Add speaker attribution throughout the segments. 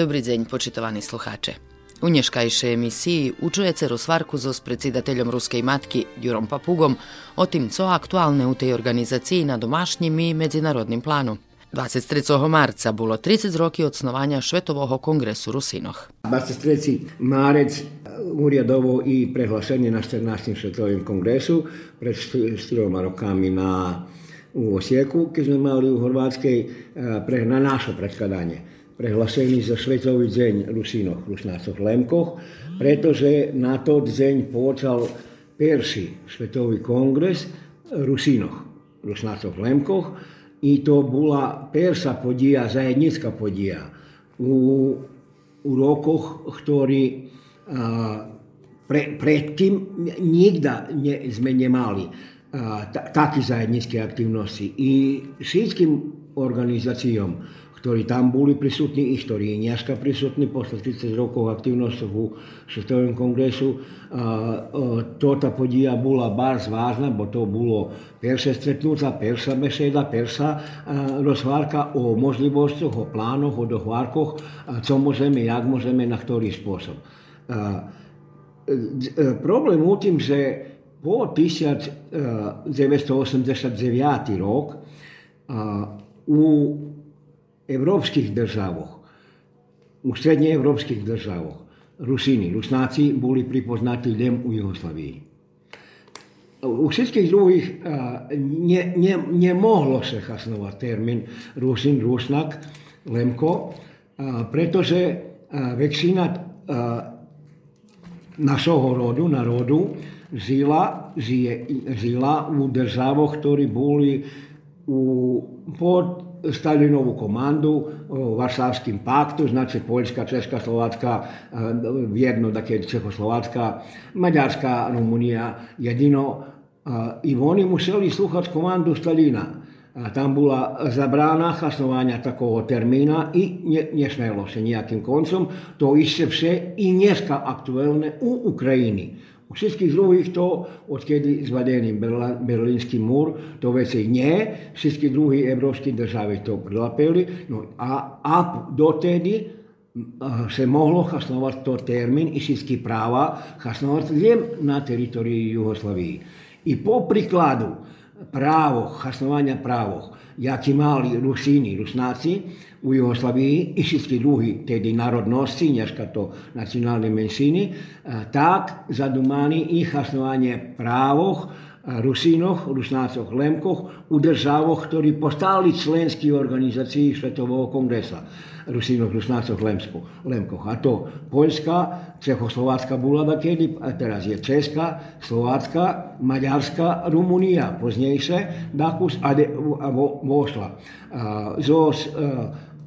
Speaker 1: Dobri deň, počitovaní sluhače. U nješkajšej emisiji učujete rozvarku so predsjedateljom Ruskej matki Jurom Papugom o tim, co aktualne u tej organizaciji na domašnjim i međunarodnim planu. 23. marca bilo 30 roki od snovanja Švetového kongresu Rusinoh.
Speaker 2: 23. marec urjadovo i prehlašenje na 14. Švetovým kongresu pred 4 rokami na, u Osijeku, keď sme mali u Horvátskej pre, na naše predkladanie prehlásený za Svetový deň Rusínoch, Rusnácoch, Lemkoch, pretože na to deň počal perší Svetový kongres Rusínoch, Rusnácoch, Lemkoch i to bola persa podija, zajednická podija u, u rokoch, ktorý a, pre, predtým nikda ne, sme nemali a, ta, taký zajednické aktivnosti. I všetkým organizáciám ktorí tam boli prisutní, i ktorí dneska prisutní posle 30 rokov aktivnosti v Svetovom kongresu. Tota podija bola bar vážna, bo to bolo perša stretnúca, perša beseda, perša rozvárka o možlivostiach, o plánoch, o dohvárkoch, co môžeme, jak môžeme, na ktorý spôsob. Problém u tým, že po 1989 rok u evropských državoch, u srednjeevropských državoch, Rusini, Rusnáci boli pripoznatí len u Jugoslavii. U všetkých druhých ne, ne, nemohlo sa chasnovať termín Rusin, Rusnak, Lemko, pretože väčšina našeho rodu, národu, žila, žije, žila u državoch, ktorí boli u, pod Stalinovú komandu, Varšavským paktu, znači Poljska, Česka, Slovačka, jedno také Čehoslovačka, Maďarská, Rumunija, jedino. I oni museli sluchať komandu Stalina. A tam bola zabrána chasnovania takového termína i ne, nesmelo sa nejakým koncom. To isté vše i dneska aktuálne u Ukrajiny. U všetkých druhých to, odkedy zvadený berlínsky múr, to veci nie. Všetky druhé európske državy to prilapili. No a, a dotedy se mohlo chasnovať to termín i všetky práva chasnovať len na teritorii Jugoslavii. I po príkladu právoch, chasnovania právoch, jaký mali Rusíni, Rusnáci, u Jugoslaviji i všetky drugi tedy narodnosti, dneska to nacionalne menšiny, tak zadumani i hasnovanje právoch Rusínoch, Rusnácoch, Lemkoch u državoch, ktorí postali členskí organizácií Svetového kongresa. Rusínoch, Rusnácoch, Lemkoch. A to Poľska, Čechoslovácka bola kedy, a teraz je Česká, Slovácka, Maďarská, Rumunia, poznejšie, Dakus a, de, a vo, vošla. Zos,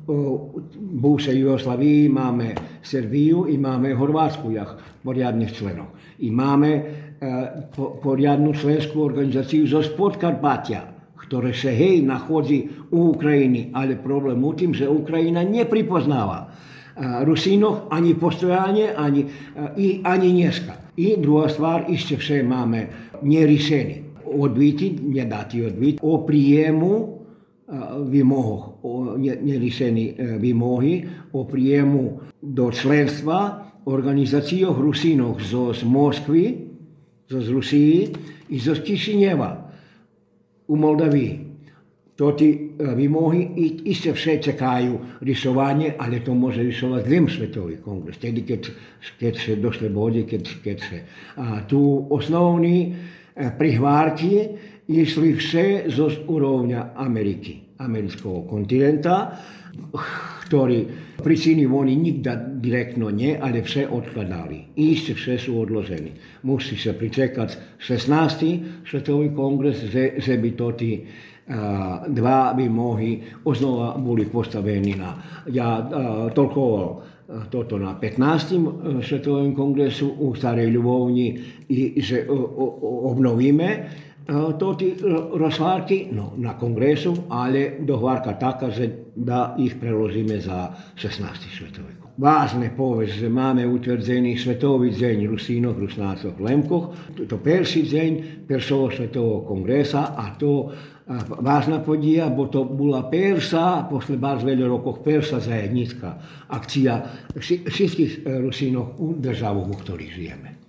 Speaker 2: bivšej Jugoslaviji máme Srbiju i máme Horvátsku jak poriadnych členov. I máme e, poriadnu členskú organizáciu zo Spodkarpatia, ktoré sa hej nachodí u Ukrajiny, ale problém u tým, že Ukrajina nepripoznáva e, Rusínoch ani postojanie, ani, e, i, ani dneska. I druhá stvar, ešte vše máme neriešenie. Odbiti, nedati odbiti, o prijemu výmohoch, o neriešení výmohy, o príjemu do členstva organizáciách Rusínov zo Moskvy, zo Rusii i zo Kišineva u Moldavii. To ti výmohy i, iste vše čekajú rysovanie, ale to môže rysovať len Svetový kongres, tedy keď, keď sa došle bode, keď, keď sa. A tu osnovní prihvárky išli vše zo úrovňa Ameriky, amerického kontinenta, ktorý pričini oni nikda direktno nie, ale vše odkladali. Iste vše sú odloženi. Musí sa pričekať 16. svetový kongres, že, že by to tí uh, dva by mohli oznova boli postavení na... Ja uh, toľko toto na 15. svetovém kongresu u Starej Ľubovni i že obnovíme to ti rozvárky no, na kongresu, ale dohvárka taká, že da ih preložíme za 16. svetový Vážne povesť, že máme utvrdzený svetový deň Rusínoch, Rusnácoch, Lemkoch, to perší deň Persového svetového kongresa a to vážna podija, bo to bola persa, posle baš veľa rokov persa zajednická akcia všetkých Rusínov u državu, u ktorých žijeme.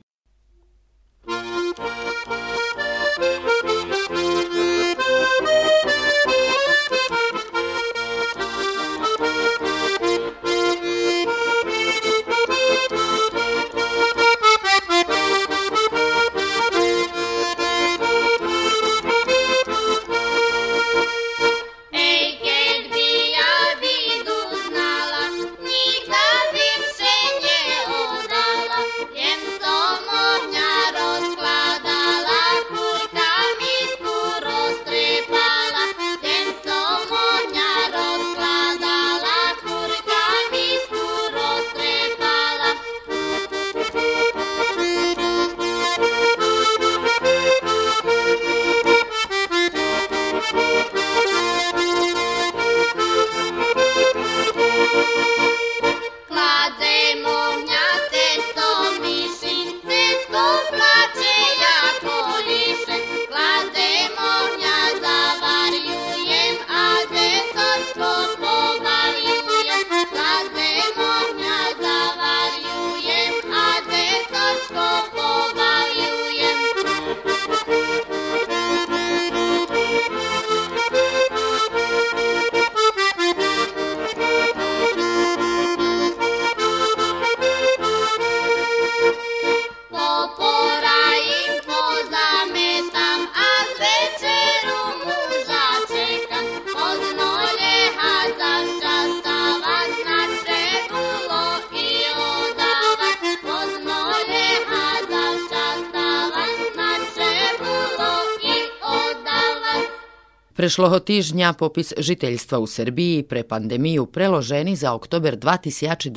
Speaker 1: Prešloho týždňa popis žiteľstva u Srbiji pre pandemiju preloženi za oktober 2022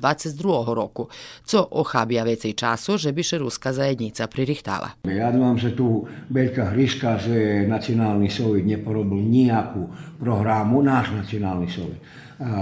Speaker 1: roku, co ochabia vecej času, že by še ruska zajednica pririhtala.
Speaker 2: Ja dúfam, že tu veľká hryška, že nacionálny sovjet neporobil nejakú programu, náš nacionálny sovjet,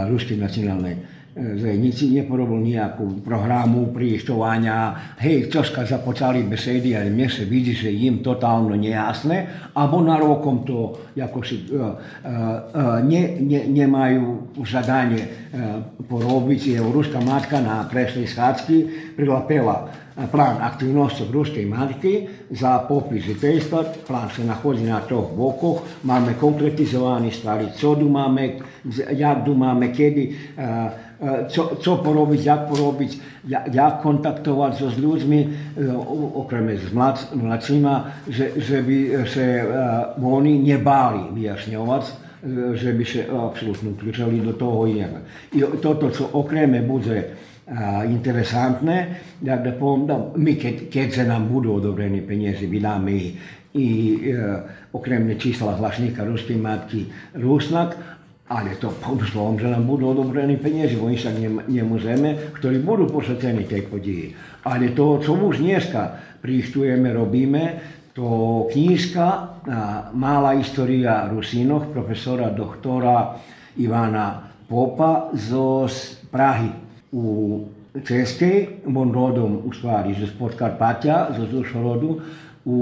Speaker 2: ruský nacionálny Zajnici neporobil nejakú programu prištovania, hej, čoska započali besedy, ale mne sa vidí, že im totálno nejasné, alebo na rokom to ako si, uh, uh, ne, ne, nemajú žadanie uh, porobiť. Je ruská matka na preslej schádzky prilapela plán aktivnosti ruskej matky za popis žiteľstva. Plán sa nachodí na troch bokoch. Máme konkretizovaný stvari, co tu máme, jak tu máme, kedy uh, co, co porobiť, jak porobiť, jak kontaktovať so s ľuďmi, okrem s mlad, mladšíma, že, že by sa oni nebáli vyjašňovať, že by sa absolútne uključali do toho iného. I toto, čo okreme bude interesantné, tak da da my keď, keď sa nám budú odobrení peniaze, vydáme i, i e, okrem čísla hlašníka ruskej matky Rusnak, ale to pomyslom, že nám budú odobrení peniaze, oni sa nemôžeme, ktorí budú posvetení tej podії. Ale to, čo už dneska prištujeme, robíme, to knižka Mála história Rusínoch profesora doktora Ivana Popa zo Prahy u Českej, on rodom u stvari z Podkarpatia, zo Zušorodu, u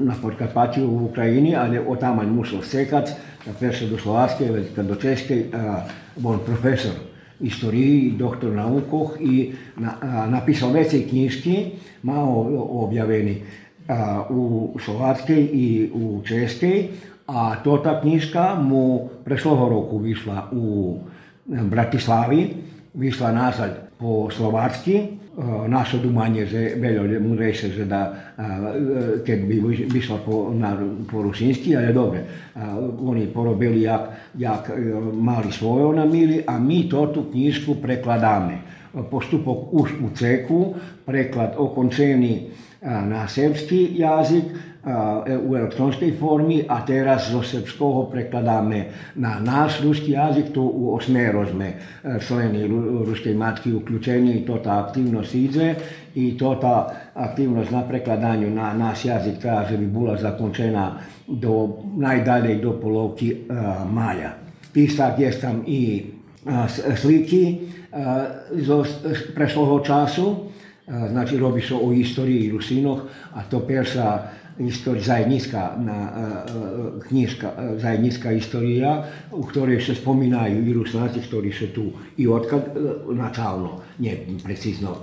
Speaker 2: na Podkarpaću u Ukrajini, ali od tamo je musel sekać, naprej še do Slovaške, veliko do Češke, bol profesor istoriji, doktor naukoh i na, a, napisao veće knjiški, malo objaveni a, u Slovačkej i u Češkej, a to ta knjiška mu prešloho roku vyšla u Bratislavi, vyšla nazad po slovački, naše dumanje že beljo mu reše že da kad bi išla po, na, po rusinski, ali dobro, oni porobili jak, jak e, mali na namili, a mi to tu knjižku prekladame. Postupok už u ceku, preklad okončeni na srpski jazik, u elektronskej formy a teraz zo srbského prekladáme na náš ruský jazyk, tu u osmero sme členi ruskej matky uključeni, to ta aktivnost ide i to ta aktivnost na prekladanju na naš jazyk treba, že by bola zakončena do najdalej do polovky maja. Písak je tam i sliky zo prešlého času, znači robi se o istoriji Rusinoh, a to persa istorija, zajednička na, knjižka, zajednička istorija u ktorej se spominaju i Rusnaci, ktorí su tu i odkad, načalno, nie precizno,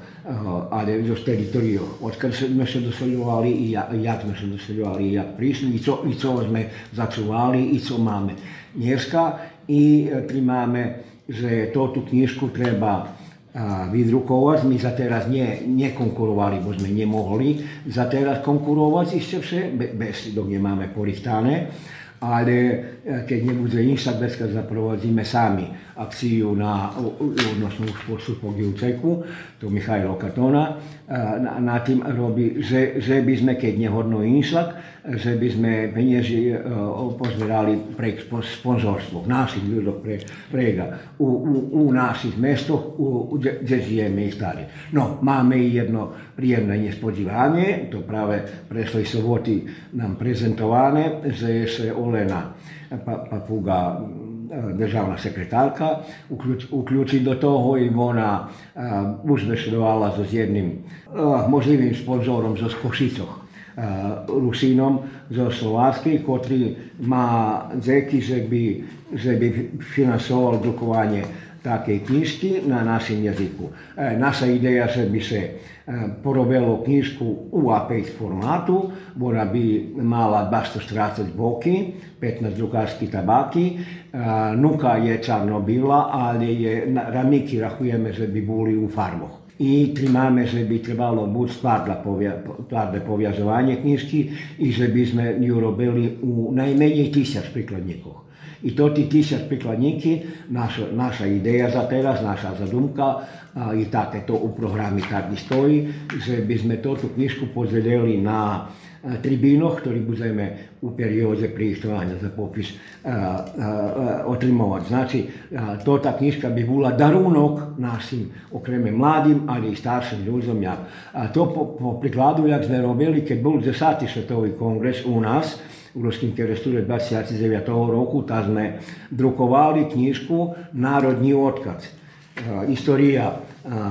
Speaker 2: ale zo teritoriju, odkad sme se doseljovali i ja, jak sme se doseljovali i jak prišli i co, i co sme začuvali i co máme. Dneska i primáme, že to tu knižku treba vydrukovať. My za teraz nie, nekonkurovali, bo sme nemohli za teraz konkurovať ešte vše, bez, dok nemáme porichtané ale e, keď nebude nič, tak dneska zaprovadzíme sami akciu na, odnosno už postupok Juceku, to Michajlo Katona, na, na tým robí, že, že by sme, keď nehodno inšak, že by sme peniazy uh, pozbierali pre sponzorstvo v našich ľuďoch pre, prega, u, u, u našich mestoch, u, kde žijeme i stali. No, máme jedno príjemné nespodívanie, to práve prešli soboty nám prezentované, že je Olena Papuga državna sekretarka, uključi do toho i ona uzbešedovala so s jednim možljivim sponzorom zo Košicoch. Rusínom zo Slováckej, ktorý má zeky, že by, že by finansoval drukovanie takej knižky na našem jazyku. E, naša ideja, že by se e, porobilo knižku u A5 formátu, ona by mala 240 boky, 15 drukárských tabaky, e, nuka je čarno-bila, ale je, ramiky rachujeme, že by boli u farboch i primáme, že by trebalo buď tvrdé poviazovanie knižky i že by sme ju robili u najmenej tisíc prikladníkov. I to ti tisíc prikladníky, naša, naša ideja za teraz, naša zadumka, a i takéto u programi tak stojí, že by sme túto knižku podelili na tribínoch, ktorý budeme u perióde prištovania za popis otrimovať. Znači, to tá knižka by bola darunok našim, okreme mladým, ale i starším ľuďom. A to po, po prikladu, jak sme robili, keď bol 10. svetový kongres u nás, u Ruským keresture 29. roku, tak sme drukovali knižku Národní odkaz. História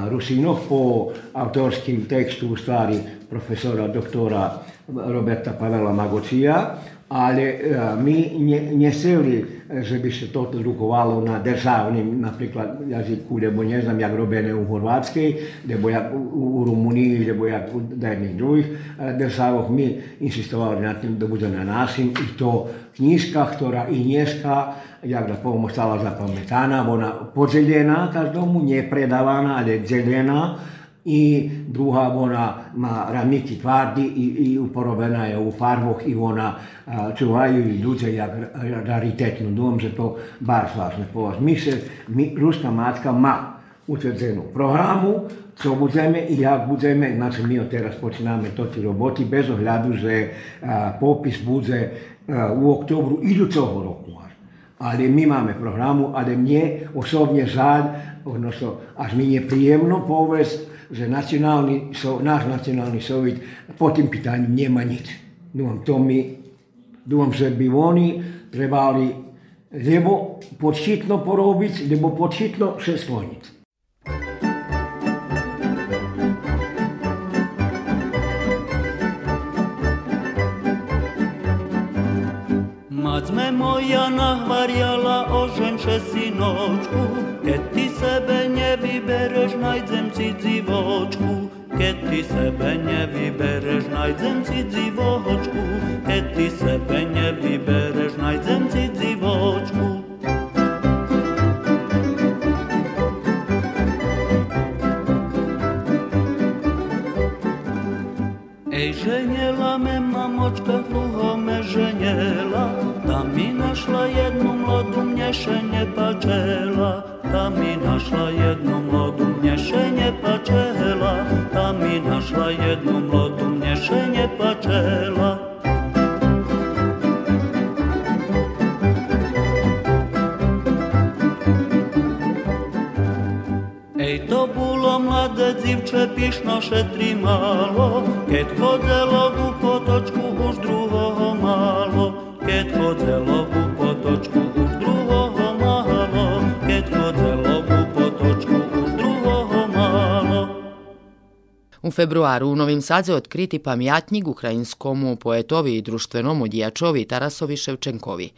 Speaker 2: Rusinov po autorským textu u stvari profesora doktora Roberta Pavela Magocija, ali e, mi neseli, že bi se to drukovalo na državnim, napriklad jaziku, ne znam jak robene u Hrvatskej, lebo jak u Rumuniji, lebo jak u jednih drugih e, državah, mi insistovali na tim da bude na našim i to knjižka, ktorá i dneska, jak da pomo stala zapamätaná, ona podeľená každomu, nepredávaná, ale delená, i druga ona ma ramiki tvardi i, i uporobiona je u farboh i ona čuvaju i ľudia jak raritetnu. Dúfam, že to bar zvláštne povaz. My se, my, ruská matka má utvrdzenu programu, co budeme i jak budeme, znači mi od teraz počíname toti roboti bez ohľadu, že a, popis bude a, u oktobru idućeho roku. Ale my máme programu, ale mne osobne žal, odnosno až mi je príjemno povesť, že nacionálny, náš nacionálny sovjet po tým pitanju nema nič. Dúfam, to mi, dúfam, že by oni trebali lebo podšitno porobiť, lebo podšitno še skloniť.
Speaker 3: Ty sebe nevybereš, nájdem si dzivočku. Keď ty sebe nevybereš, nájdem si dzivočku. Ej, ženjela me mamočka, dluho me ženjela, da mi našla jednu mladu mnješenje pačela, da mi našla jednu načela Ej to bulo mlade dzivče pišnoše trimalo Ket
Speaker 1: hodelo februaru u Novim Sadze odkriti pamjatnik ukrajinskomu poetovi i društvenomu dijačovi Tarasovi Ševčenkovi.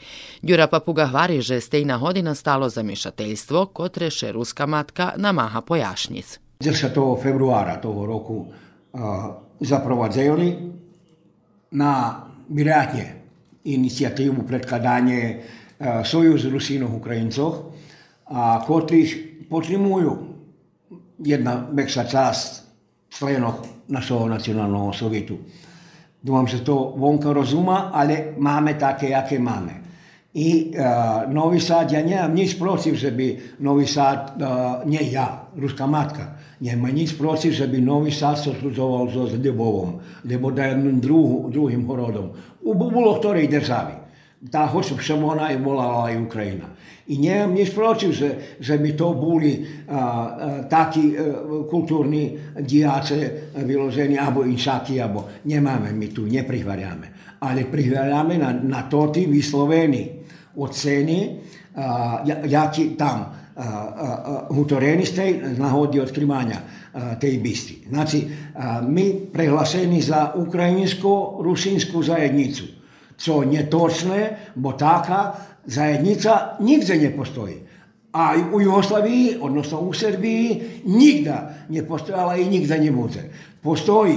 Speaker 1: Đura Papuga hvari, že stejna hodina stalo zamišateljstvo, kotreše ruska matka namaha pojašnic.
Speaker 2: 10. februára toho roku zaprovadzali na vjerojatnje inicijativu predkladanje Sojuz Rusinov Ukrajincov, a kotrih potrimuju jedna veća čast stvarjenog našo nacionalno Sovjetu. Domam se to vonka razuma, ali mame take, jake mame. I uh, Novi Sad, ja nemam nič protiv, že bi Novi Sad, uh, ne ja, ruska matka, nemam nič protiv, že bi Novi Sad se sluzoval z Ljubovom, lebo da je druhu, drugim horodom, u bilo ktorej državi. Ta hoću, še ona je volala i Ukrajina. I nemám nič protiv, že, že by to boli a, a, takí a, kultúrni diace vyložení, alebo inšaky, alebo nemáme my tu, neprihváriame. Ale prihváriame na, na to tí vyslovení oceny, a, jaký tam hutoreni ste nahodi odkrivanja tej bisti. Znači, mi prehlaseni za ukrajinsko-rusinsku zajednicu, co netočne, bo taka zajednica nigde ne postoji. A u Jugoslaviji, odnosno u Srbiji, nigda ne postojala i nigda ne bude. Postoji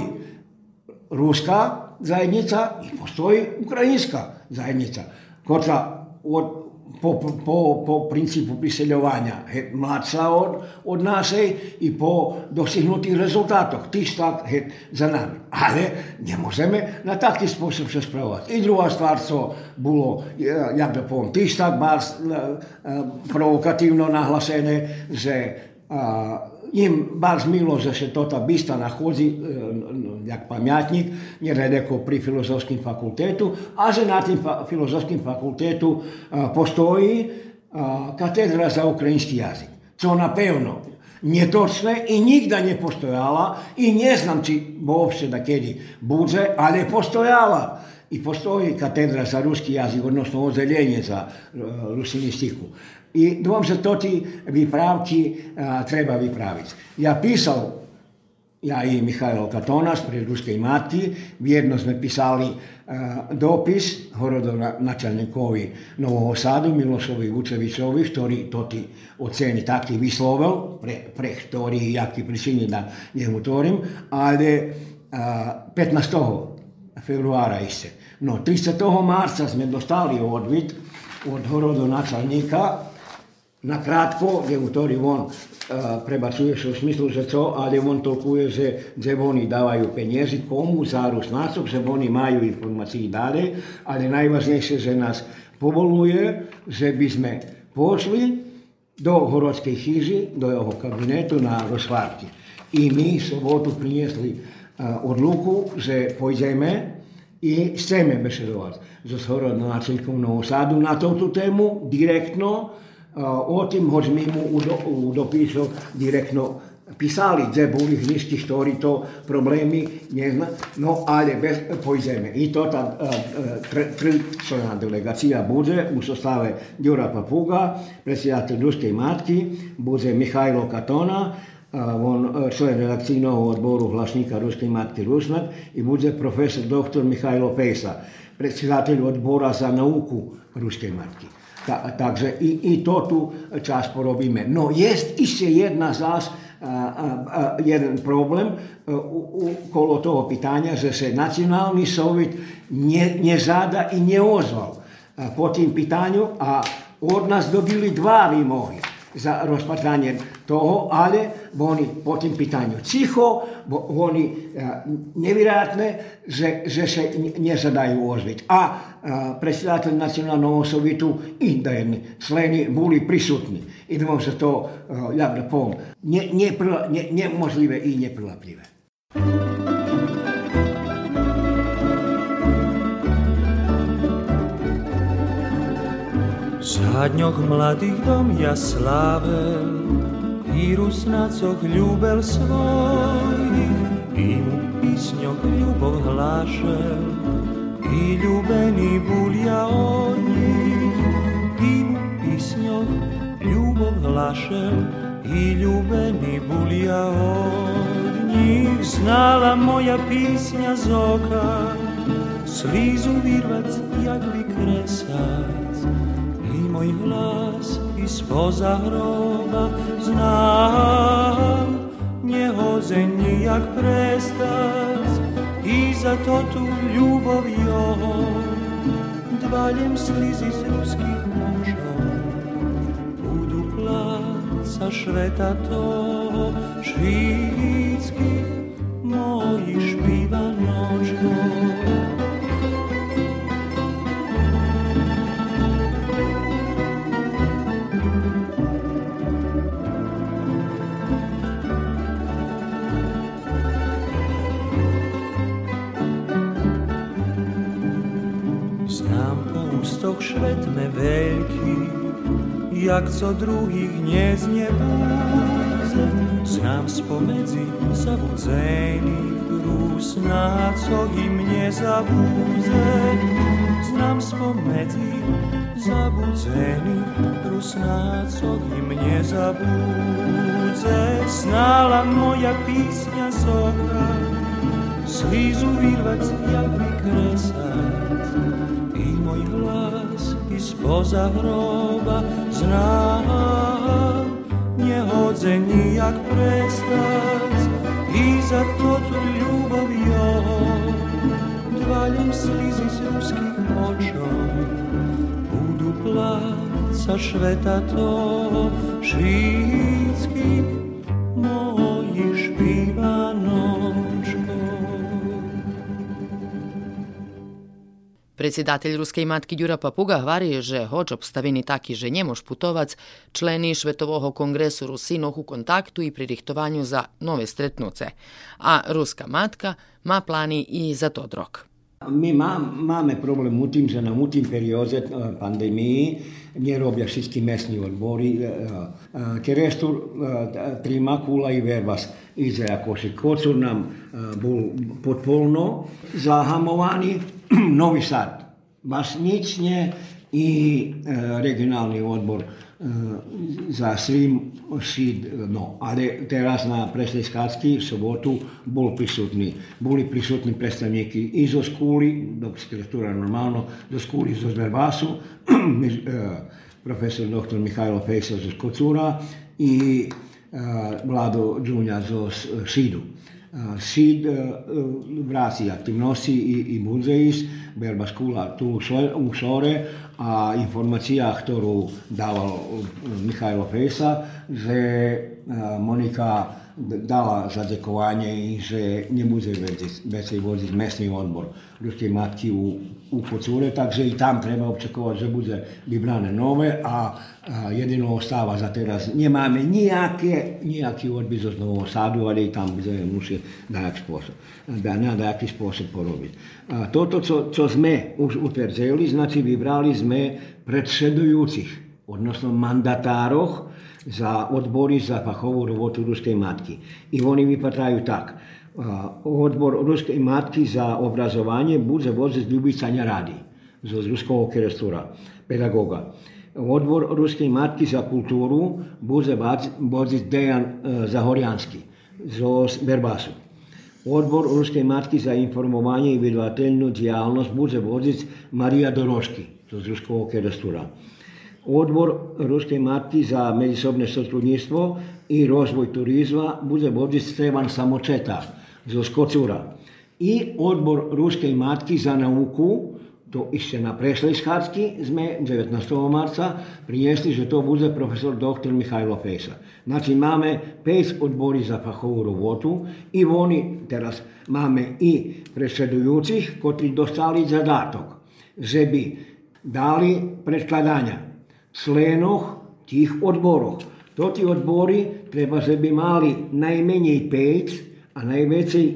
Speaker 2: ruska zajednica i postoji ukrajinska zajednica. Koja od po, po, po principu priseljovanja mladša od, od našej i po dosignutih rezultatoch. Tých tak je za nami. Ale ne na taký spôsob sa spravovať. I druhá stvar, co bolo, jak da poviem, tých tak bar provokatívno nahlasené, že a, im baš milo, že se tota bista nahodzi, e, jak pamjatnik, neredeko pri filozofskim fakultetu, a že na tim filozofskim fakultetu postoji katedra za ukrajinski jazik. Čo napevno netočne i nigda ne postojala i ne znam či uopšte da kedi bude, ali postojala. I postoji katedra za ruski jazik, odnosno ozeljenje za e, rusinistiku. I dvom se to ti vyprávky treba vypraviť. Ja písal, ja i Mihajlo Katonas pri Ruskej matki, jedno sme písali a, dopis horodonačelníkovi Nového Sadu, Milošovi Vučevičovi, ktorý to ti oceni taký vyslovil, pre, pre ktorý, jaký pričini da njemu torim, ale a, 15. februára iste. No, 30. marca sme dostali odvid od horodonačelníka na krátko, gdje u on prebacuje se u smislu za to, ali on tolkuje, že, že oni davaju penjezi komu, za rusnacov, že oni maju informaciji dalje, ali najvažnejše, že nas povoluje, že by sme pošli do Horodskej chyži, do jeho kabinetu na rozvarki. I mi sobotu priniesli odluku, že pojdeme i chceme besedovať so Horodnáčelkom Novosadu na touto tému direktno, o tim hoď mi mu u, do, u dopisu direktno pisali, gdje boli hništi štori to problemi, ne zna, no ale bez pojzeme. I to ta tričlana delegacija bude u sostave Djura Papuga, predsjedatelj Ruske matki, bude Mihajlo Katona, on člen redakcijnog odboru Hlašnika Ruske matke Rusnak i bude profesor dr. Mihajlo Pejsa, predsjedatelj odbora za nauku Ruske matke. Ta, takže i, i to tu čas porobíme. No jest ešte jedna zás, a, a, a, jeden problém okolo toho pitanja, že se nacionálny sovjet ne, nezáda i neozval po tým pitanju, a od nás dobili dva výmohy. Za rozpatranje toho, ale oni po tim pitanju ciho, bo oni nevjerojatne, že, že se ne zadaju ozbiť. A, a predsjedatelj nacionalnog sovitu i da jedni členi bili prisutni. Idemo se to, jak da pom, nemožljive i neprilapljive.
Speaker 3: Zadnjog mladih dom ja slave I rusnacog ljubel svojih I mu pisnjog ljubov hlaše I ljubeni bulja od njih I mu pisnjog ljubov hlaše I ljubeni bulja od njih Znala moja pisnja zoka Slizu virvac jagli kresaj môj hlas i spoza hroba znám. Nehodzeń nijak prestać i za to tu ľubov jeho dvaljem slizi z ruských mužov. Budu pláca šveta toho švíckých mojich špíva nočkov. Švetme veľký, jak co druhých neznie búdze, znám spomedzi zabudzených rúsná, co im nezabúdze. Znám spomedzi zabudzených rusná, co im nezabúdze. Snála moja písňa z okna, slízu vyrvať, jak vykresať, spoza hroba znám, nehodze nijak prestać i za to tu ljubav joj dvaljem slizi z ruskih očov budu placa šveta to švitskih mojih
Speaker 1: Predsjedatelj Ruskej matky Ďura Papuga hvari, že hoč obstaveni taki, že nemož putovac, členi Švetovoho kongresu Rusinoh u kontaktu i pri za nove stretnuce, a Ruska matka ma plani i za to drok.
Speaker 2: Mi máme problem u tim, že nam u tim perioze e, pandemiji nje robja všetky kerestu e, e, trima kula i verbas ize ako kocur nam bol potpolno zahamovani Novi Sad, nie i e, regionálny odbor e, za šíd, no, ale teraz na v sobotu bol prisutný. Boli prisutní predstavníky i zo škôly, do skretúra normálno, zo škôly zo Zverbasu, e, profesor dr. Michajlo Fejsa zo Skocúra i Vlado Džunja zo Šídu. Eh, eh, si grazie aktivnosti i muzej iz Berbaskula tu usore, a informacija, ktoru daval eh, Mihajlo Fejsa, že Monika dala zadekovanie, že nebude veci voziť mesný odbor ľudskej matky u, u Kocúre, takže i tam treba očakovať, že bude vybrané nové a, a jedino ostáva za teraz. Nemáme nejaké, nejaký odbyt zo Nového sádu, ale i tam budeme musieť dajak spôsob, da, na dajaký spôsob porobiť. A toto, čo, čo sme už utvrdili, znači vybrali sme predsedujúcich, odnosno mandatároch, za odbory za fachovú robotu ruskej matky. I oni vypadajú tak. Odbor ruskej matky za obrazovanie bude voziť Ljubicania Radi z ruského kerestura, pedagoga. Odbor ruskej matky za kultúru bude voziť Dejan e, Zahoriansky zo Berbasu. Odbor ruskej matky za informovanie i vydavateľnú diálnosť bude voziť Maria Dorošky z ruského kerestura. odbor Ruske mati za međusobne sotrudnjstvo i rozvoj turizma bude vođen Stevan Samočeta za Skocura i odbor Ruske matki za nauku to išće na Prešlejskarski zme 19. marca prijesti, že to bude profesor dr. Mihajlo Fejsa. Znači, imame pet odbori za fahovu robotu i oni teraz imame i predsjedujućih koji dostali zadatok, že bi dali predkladanja členoch tých odborov. To tí odbory treba, že by mali najmenej 5 a najväčšej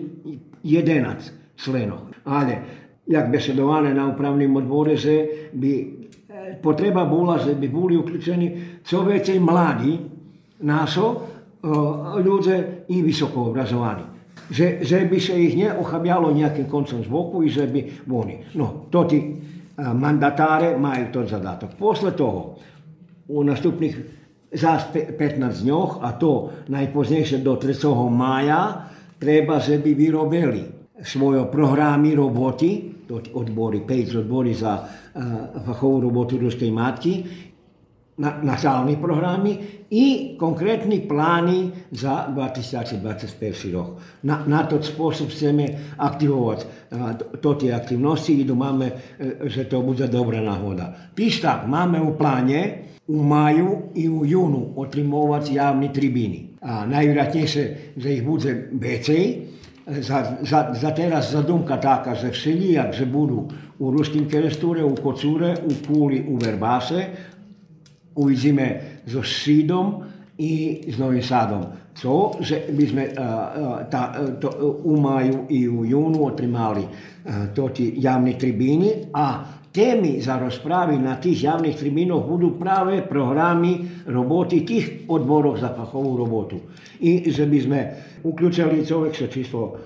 Speaker 2: 11 členov. Ale jak besedovane na upravnim odbore, že by e, potreba bola, že by boli uključeni čo vecej mladí našo ľudia i vysoko obrazovani. Že, že by se ih neochabjalo nejakým koncom z boku i že by oni. No, to ti mandatare majú to zadatok. Posle toho, u nastupných zás 15 dňoch, a to najpoznejšie do 3. mája, treba, že by vyrobili svoje programy roboty, odbory, 5 odbory za fachovú robotu ruskej matky, na, na salní programy i konkrétni plány za 2021 rok. Na, na to spôsob chceme aktivovať to tie aktivnosti i máme, e, že to bude dobrá náhoda. Pístak máme u pláne u maju i u junu otrimovať javní tribíny. A najvjerojatnejšie, že ich bude vecej, za, za, za teraz zadumka taka, že všelijak, že budú u Ruskim Keresture, u Kocure, u Puli, u Verbase, uvidíme so Šídom i s Novým Sadom. Co, že by sme ta, to, u maju i u junu otrimali uh, javni tribini, a temi za rozpravi na tih javnih tribinoh budu prave programi roboti tih odborov za fachovu robotu. I že by sme uključili čovjek sa čisto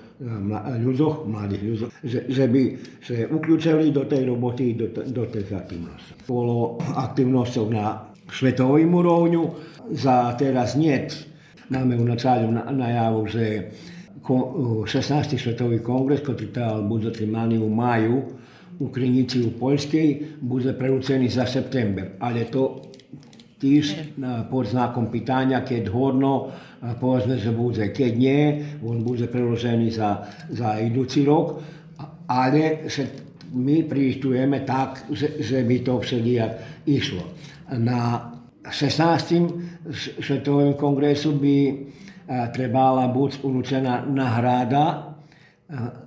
Speaker 2: ľuďoch, mladých ľuďoch, že, že by sa uključili do tej roboty, do, do tej aktivnosti. Bolo aktivnosťou na svetovým úrovňu, za teraz niet. Máme u načalju najavu, že 16. svetový kongres, ktorý trval bude trimaný u maju, u Krinici u Poljskej, bude preručený za september. Ale to tiež pod znakom pitanja, keď hodno, povedzme, že bude, keď nie, on bude preložený za, za idúci rok, ale že my prištujeme tak, že, že by to všelijak išlo. Na 16. svetovým kongresu by trebala byť uručená nahrada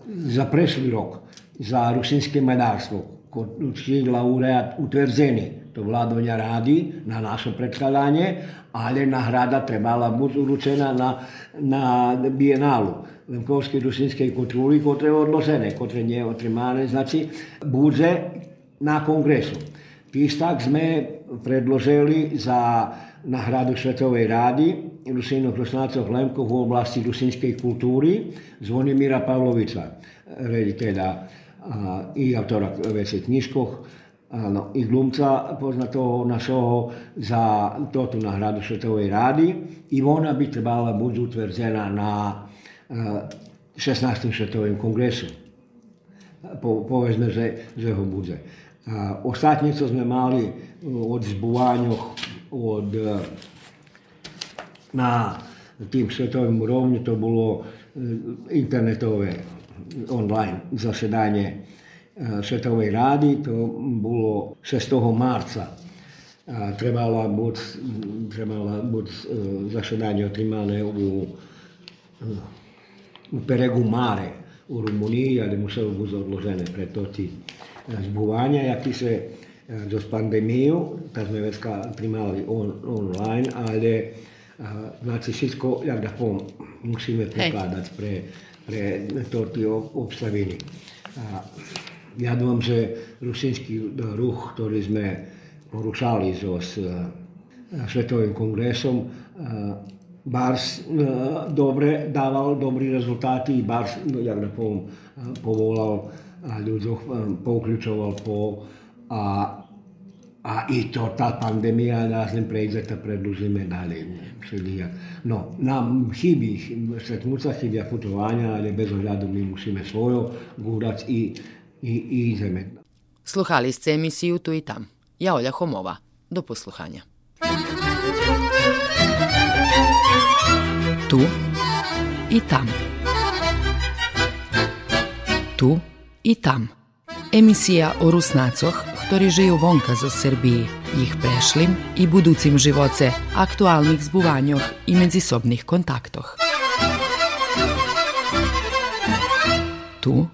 Speaker 2: za prešlý rok za rusinské medárstvo. Či laureát utvrzený to vládovňa rádi na naše predkladanie, ale nahrada trebala byť uručená na, na bienálu Lemkovskej rusinskej kultúry, ktoré je odložené, ktoré nie je otrimané, znači bude na kongresu. Pístak sme predložili za nahradu Svetovej rády Rusínov Krosnácov Lemkov v oblasti rusinskej kultúry Zvonimíra Pavlovica, rediteľa i autora veci knižkoch, Áno, i glumca poznatého našeho za toto nahradu Svetovej rády. I ona by trebala byť utvrzená na 16. Svetovým kongresu. Po, povedzme, že, že ho bude. A ostatní, co sme mali od zbúvaňoch od na tým svetovým úrovni, to bolo internetové online zasedanie Svetovej rády, to bolo 6. marca. A trebala byť, trebala e, zasedanie otrimané u, u Peregu Mare u Rumunii, ale muselo byť odložené preto ti zbúvania, jaký sa do pandémiu, tak sme vecka primali on, online, ale znači všetko, jak da pom, musíme prekladať pre, pre to tie obstaviny. A, ja dúfam, že rusínsky ruch, ktorý sme porušali so s e, Svetovým kongresom, e, Bars e, dobre dával dobrý rezultáty, Bars, no, jak da poviem, povolal ľuďoch, pouključoval po a, a i to, tá pandémia nás len prejde, tak predlžíme ďalej. No, nám chybí, stretnúť sa chybia putovania, ale bez ohľadu my musíme svojo gúrať i i, i ideme.
Speaker 1: Sluhali ste emisiju Tu i tam. Ja Olja Homova. Do posluhanja. Tu i tam. Tu i tam. Emisija o Rusnacoch, ktorí žijú vonka zo Srbiji, ich prešlim i buducim živoce, aktualnih zbuvanjoh i međusobnih kontaktoh. Tu